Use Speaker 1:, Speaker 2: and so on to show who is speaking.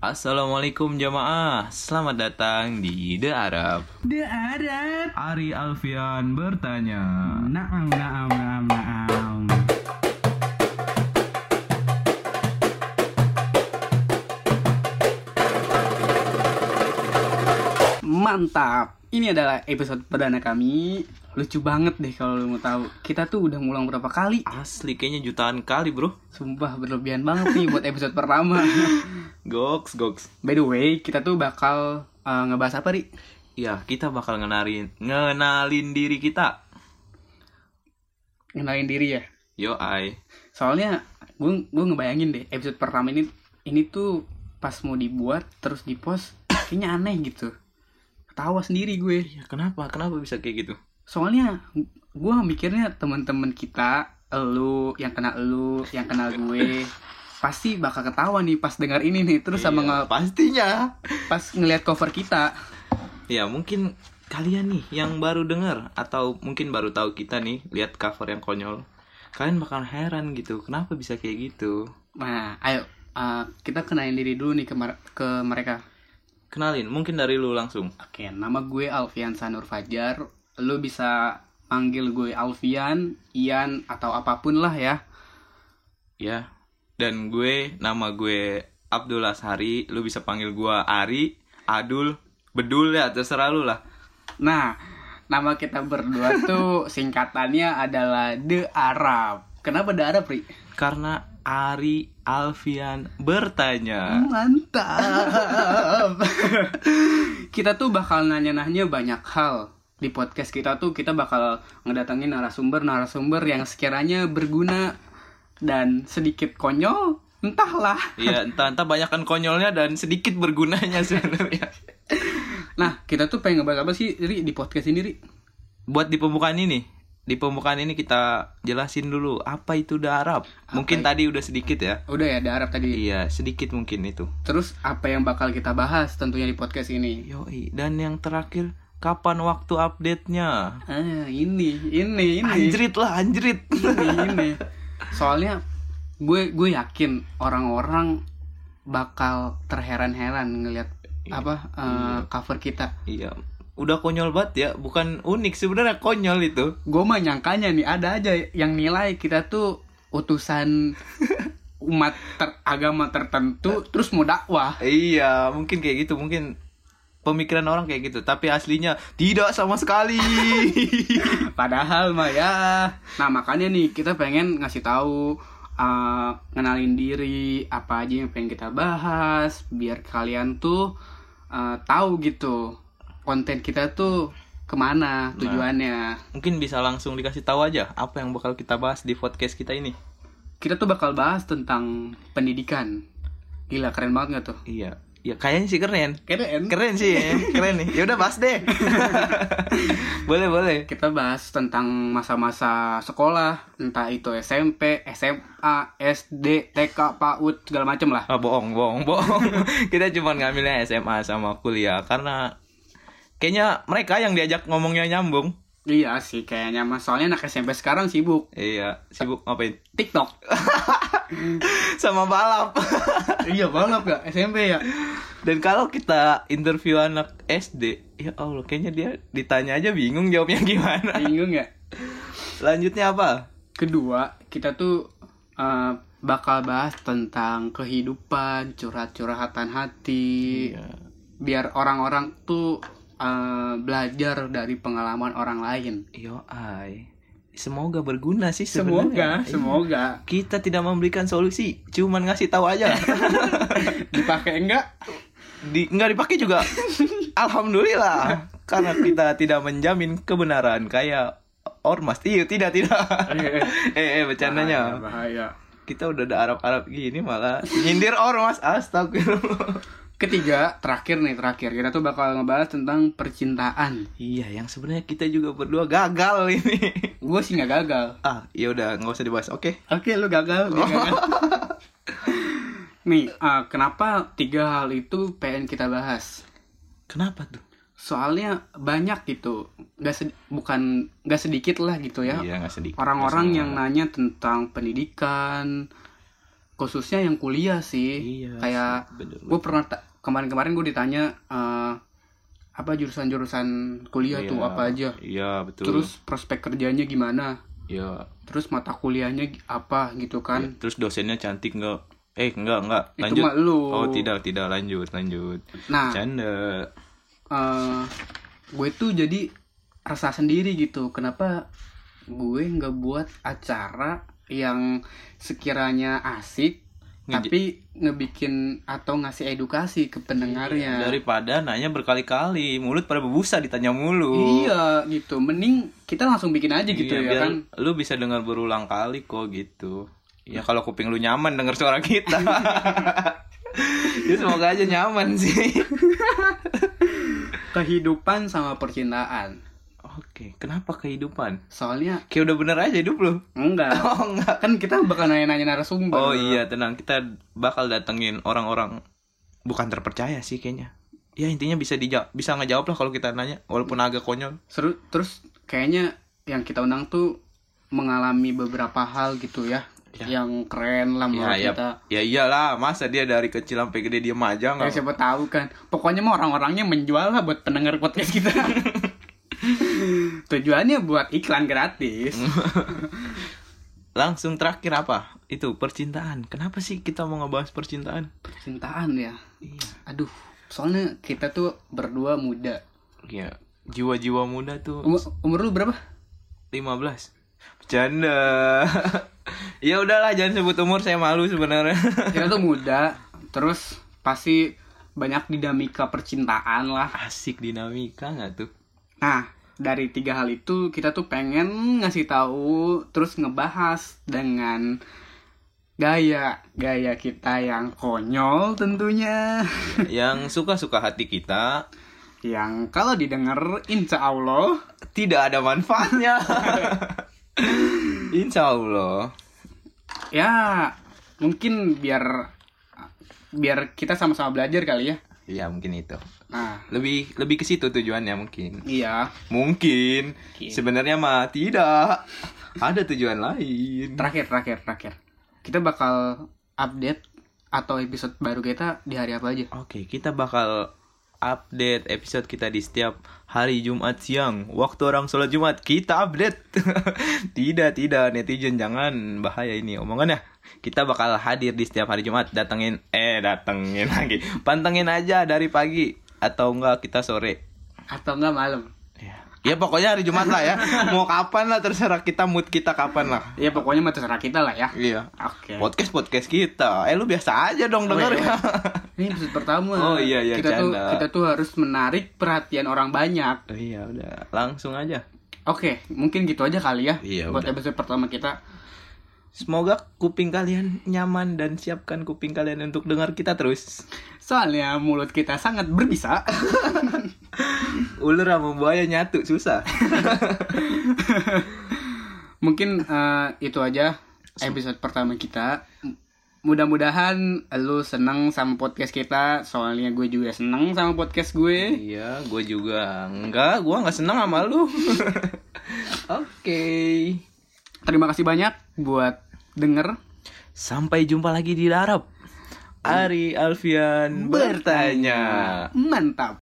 Speaker 1: Assalamualaikum jamaah, selamat datang di The Arab.
Speaker 2: The Arab.
Speaker 1: Ari Alfian bertanya.
Speaker 2: Naam, naam, naam, naam. Mantap. Ini adalah episode perdana kami. Lucu banget deh kalau lu mau tahu. Kita tuh udah ngulang berapa kali?
Speaker 1: Asli kayaknya jutaan kali bro.
Speaker 2: Sumpah berlebihan banget nih buat episode pertama.
Speaker 1: Goks, goks.
Speaker 2: By the way, kita tuh bakal uh, ngebahas apa, Ri?
Speaker 1: Ya, kita bakal ngenalin, ngenalin diri kita.
Speaker 2: Ngenalin diri ya.
Speaker 1: Yo, ai.
Speaker 2: soalnya gue gue ngebayangin deh episode pertama ini ini tuh pas mau dibuat terus di post kayaknya aneh gitu ketawa sendiri gue
Speaker 1: Ya, kenapa? Kenapa bisa kayak gitu?
Speaker 2: Soalnya gue mikirnya teman-teman kita elu yang kenal elu yang kenal gue pasti bakal ketawa nih pas dengar ini nih terus sama
Speaker 1: Iya,
Speaker 2: nge-
Speaker 1: pastinya.
Speaker 2: pas ngelihat cover kita
Speaker 1: Ya, mungkin kalian nih yang baru denger atau mungkin baru tahu kita nih lihat cover yang konyol. Kalian bakal heran gitu, kenapa bisa kayak gitu?
Speaker 2: nah ayo uh, kita kenalin diri dulu nih ke, ke mereka
Speaker 1: Kenalin, mungkin dari lu langsung.
Speaker 2: Oke, nama gue Alfian Sanur Fajar. Lu bisa panggil gue Alfian, Ian, atau apa pun lah ya.
Speaker 1: Ya. Dan gue nama gue Abdul Ashari, lu bisa panggil gue Ari, Adul, Bedul ya, terserah lu lah.
Speaker 2: Nah, nama kita berdua tuh singkatannya adalah The Arab. Kenapa The Arab, Ri?
Speaker 1: Karena Ari Alfian bertanya.
Speaker 2: Mantap. kita tuh bakal nanya-nanya banyak hal. Di podcast kita tuh kita bakal ngedatengin narasumber-narasumber yang sekiranya berguna dan sedikit konyol, entahlah.
Speaker 1: Iya, entah entah banyakkan konyolnya dan sedikit bergunanya sebenarnya.
Speaker 2: Nah, kita tuh pengen ngebahas apa sih, Ri, di podcast ini, Ri?
Speaker 1: Buat di pembukaan ini, di pembukaan ini kita jelasin dulu apa itu Arab. Mungkin
Speaker 2: itu?
Speaker 1: tadi udah sedikit ya.
Speaker 2: Udah ya, ada Arab tadi.
Speaker 1: Iya, sedikit mungkin itu.
Speaker 2: Terus apa yang bakal kita bahas tentunya di podcast ini?
Speaker 1: Yoi, dan yang terakhir kapan waktu update-nya?
Speaker 2: Ah, ini, ini, ini.
Speaker 1: Anjrit lah, anjrit.
Speaker 2: Ini, ini. Soalnya gue gue yakin orang-orang bakal terheran-heran ngelihat apa eh, cover kita.
Speaker 1: Iya, udah konyol banget ya, bukan unik sebenarnya konyol itu.
Speaker 2: Gue mah nyangkanya nih ada aja yang nilai kita tuh utusan umat ter- agama tertentu terus mau dakwah.
Speaker 1: Iya, mungkin kayak gitu, mungkin pemikiran orang kayak gitu, tapi aslinya tidak sama sekali.
Speaker 2: Padahal mah ya. Nah, makanya nih kita pengen ngasih tahu uh, ngenalin diri, apa aja yang pengen kita bahas biar kalian tuh uh, tahu gitu konten kita tuh ke mana tujuannya.
Speaker 1: mungkin bisa langsung dikasih tahu aja apa yang bakal kita bahas di podcast kita ini.
Speaker 2: Kita tuh bakal bahas tentang pendidikan. Gila keren banget gak tuh?
Speaker 1: Iya, ya kayaknya sih keren.
Speaker 2: Keren.
Speaker 1: Keren sih, keren nih. Ya udah bahas deh. boleh, boleh.
Speaker 2: Kita bahas tentang masa-masa sekolah, entah itu SMP, SMA, SD, TK, PAUD, segala macem lah.
Speaker 1: Ah, bohong, bohong, bohong. kita cuma ngambilnya SMA sama kuliah karena kayaknya mereka yang diajak ngomongnya nyambung.
Speaker 2: Iya sih kayaknya mas soalnya anak SMP sekarang sibuk
Speaker 1: Iya, sibuk ngapain?
Speaker 2: TikTok.
Speaker 1: sama balap.
Speaker 2: iya banget gak SMP ya.
Speaker 1: Dan kalau kita interview anak SD, ya Allah, kayaknya dia ditanya aja bingung jawabnya gimana.
Speaker 2: Bingung ya.
Speaker 1: Selanjutnya apa?
Speaker 2: Kedua kita tuh eh, bakal bahas tentang kehidupan, curhat-curhatan hati,
Speaker 1: Iya.
Speaker 2: biar orang-orang tuh eh, belajar dari pengalaman orang lain.
Speaker 1: Yo, ai. Semoga berguna sih
Speaker 2: Semoga,
Speaker 1: sebenarnya. Iya.
Speaker 2: semoga
Speaker 1: Kita tidak memberikan solusi, cuman ngasih tahu aja.
Speaker 2: dipakai enggak?
Speaker 1: Di nggak dipakai juga. Alhamdulillah. Karena kita tidak menjamin kebenaran kayak ormas. Iya, tidak, tidak. eh, eh, bercandanya.
Speaker 2: Bahaya, bahaya.
Speaker 1: Kita udah ada Arab-Arab gini malah nyindir ormas. Astagfirullah.
Speaker 2: Ketiga, terakhir nih terakhir kita tuh bakal ngebahas tentang percintaan.
Speaker 1: Iya, yang sebenarnya kita juga berdua gagal ini.
Speaker 2: Gue sih nggak gagal.
Speaker 1: ah, ya udah nggak usah dibahas. Oke.
Speaker 2: Oke, lu gagal, dia gagal. Nih, ah, kenapa tiga hal itu pengen kita bahas?
Speaker 1: Kenapa tuh?
Speaker 2: Soalnya banyak gitu, nggak sed- bukan nggak sedikit lah gitu ya.
Speaker 1: Iya, sedikit.
Speaker 2: Orang-orang yang nanya tentang pendidikan, khususnya yang kuliah sih
Speaker 1: Iya,
Speaker 2: kayak gue pernah ta- kemarin-kemarin gue ditanya eh, apa jurusan-jurusan kuliah tuh
Speaker 1: Iya,
Speaker 2: apa aja
Speaker 1: Iya, betul.
Speaker 2: terus prospek kerjanya gimana
Speaker 1: Iya.
Speaker 2: terus mata kuliahnya apa gitu
Speaker 1: Iya,
Speaker 2: kan
Speaker 1: Terus dosennya cantik nggak? Eh, enggak, enggak.
Speaker 2: itu
Speaker 1: Lanjut.
Speaker 2: mah lu
Speaker 1: Oh, tidak, tidak lanjut, lanjut.
Speaker 2: nah
Speaker 1: Canda.
Speaker 2: eh gue tuh jadi rasa sendiri gitu kenapa gue nggak buat acara yang sekiranya asik Tapi ngebikin atau ngasih edukasi ke pendengarnya
Speaker 1: Daripada nanya berkali-kali, mulut pada berbusa ditanya mulu.
Speaker 2: iya gitu mending kita langsung bikin aja gitu
Speaker 1: Iya,
Speaker 2: ya kan
Speaker 1: lu bisa dengar berulang kali kok gitu. Ya kalau kuping lu nyaman denger suara kita. ya semoga aja nyaman sih.
Speaker 2: kehidupan sama percintaan
Speaker 1: Oke, kenapa kehidupan?
Speaker 2: soalnya
Speaker 1: Kayak udah bener aja hidup lu.
Speaker 2: enggak
Speaker 1: Oh enggak.
Speaker 2: kan kita bakal nanya-nanya narasumber
Speaker 1: Oh iya, tenang. Kita bakal datengin orang-orang bukan terpercaya sih kayaknya. Ya intinya bisa dijawab, bisa ngejawab lah kalau kita nanya walaupun agak konyol.
Speaker 2: seru terus kayaknya yang kita undang tuh mengalami beberapa hal gitu ya,
Speaker 1: Ya.
Speaker 2: yang keren lah
Speaker 1: Ya,
Speaker 2: menurut
Speaker 1: ya,
Speaker 2: kita
Speaker 1: ya iyalah, masa dia dari kecil sampai gede dia aja
Speaker 2: Ya,
Speaker 1: nggak?
Speaker 2: siapa tahu kan pokoknya mah orang-orangnya menjual lah buat pendengar podcast kita tujuannya buat iklan gratis
Speaker 1: Langsung terakhir apa? Itu percintaan. Kenapa sih kita mau ngebahas percintaan?
Speaker 2: percintaan ya
Speaker 1: Iya.
Speaker 2: aduh soalnya kita tuh berdua muda
Speaker 1: Iya. Jiwa-jiwa muda tuh
Speaker 2: umur, umur lu berapa
Speaker 1: 15. Bercanda. ya udahlah jangan sebut umur saya malu sebenarnya.
Speaker 2: kita tuh muda terus pasti banyak dinamika percintaan lah
Speaker 1: Asik dinamika nggak tuh?
Speaker 2: Nah, dari tiga hal itu kita tuh pengen ngasih tahu terus ngebahas dengan gaya gaya kita yang konyol tentunya
Speaker 1: Yang suka-suka hati kita
Speaker 2: yang kalau didengar insya Allah
Speaker 1: tidak ada manfaatnya. Insya Allah.
Speaker 2: ya mungkin biar biar kita sama-sama belajar kali ya
Speaker 1: Ya mungkin itu.
Speaker 2: nah
Speaker 1: Lebih lebih ke situ tujuannya mungkin.
Speaker 2: iya
Speaker 1: Mungkin.
Speaker 2: Mungkin.
Speaker 1: Sebenarnya mah tidak. Ada tujuan lain.
Speaker 2: terakhir terakhir terakhir kita bakal update atau episode baru kita di hari apa aja
Speaker 1: Oke, kita bakal update episode kita di setiap hari Jumat siang. Waktu orang sholat Jumat, kita update. tidak, tidak, netizen jangan bahaya ini omongannya. Kita bakal hadir di setiap hari Jumat. Datengin, eh datengin lagi. Pantengin aja dari pagi atau enggak kita sore.
Speaker 2: atau enggak malam
Speaker 1: Ya. ya pokoknya hari Jumat lah ya. Mau kapan lah terserah kita mood kita kapan lah.
Speaker 2: ya pokoknya mah terserah kita lah ya
Speaker 1: Iya.
Speaker 2: oke
Speaker 1: Podcast podcast kita. Eh lu biasa aja dong
Speaker 2: Oh,
Speaker 1: denger
Speaker 2: iya.
Speaker 1: ya.
Speaker 2: Ini episode pertama.
Speaker 1: Oh, iya, iya,
Speaker 2: Kita tuh kita tuh harus menarik perhatian orang banyak.
Speaker 1: Oh, iya udah langsung aja.
Speaker 2: Oke, mungkin gitu aja kali ya.
Speaker 1: Iya,
Speaker 2: buat
Speaker 1: udah.
Speaker 2: episode pertama kita.
Speaker 1: Semoga kuping kalian nyaman dan siapkan kuping kalian untuk dengar kita terus.
Speaker 2: Soalnya mulut kita sangat berbisa.
Speaker 1: Ular sama buaya nyatu susah.
Speaker 2: mungkin eh, itu aja episode pertama kita. Mudah-mudahan lu seneng sama podcast kita. Soalnya gue juga seneng sama podcast gue.
Speaker 1: iya, gue juga enggak, gue nggak senang sama lu. Oke.
Speaker 2: Terima kasih banyak buat denger.
Speaker 1: Sampai jumpa lagi di darab. Ari Alfian bertanya.
Speaker 2: Mantap.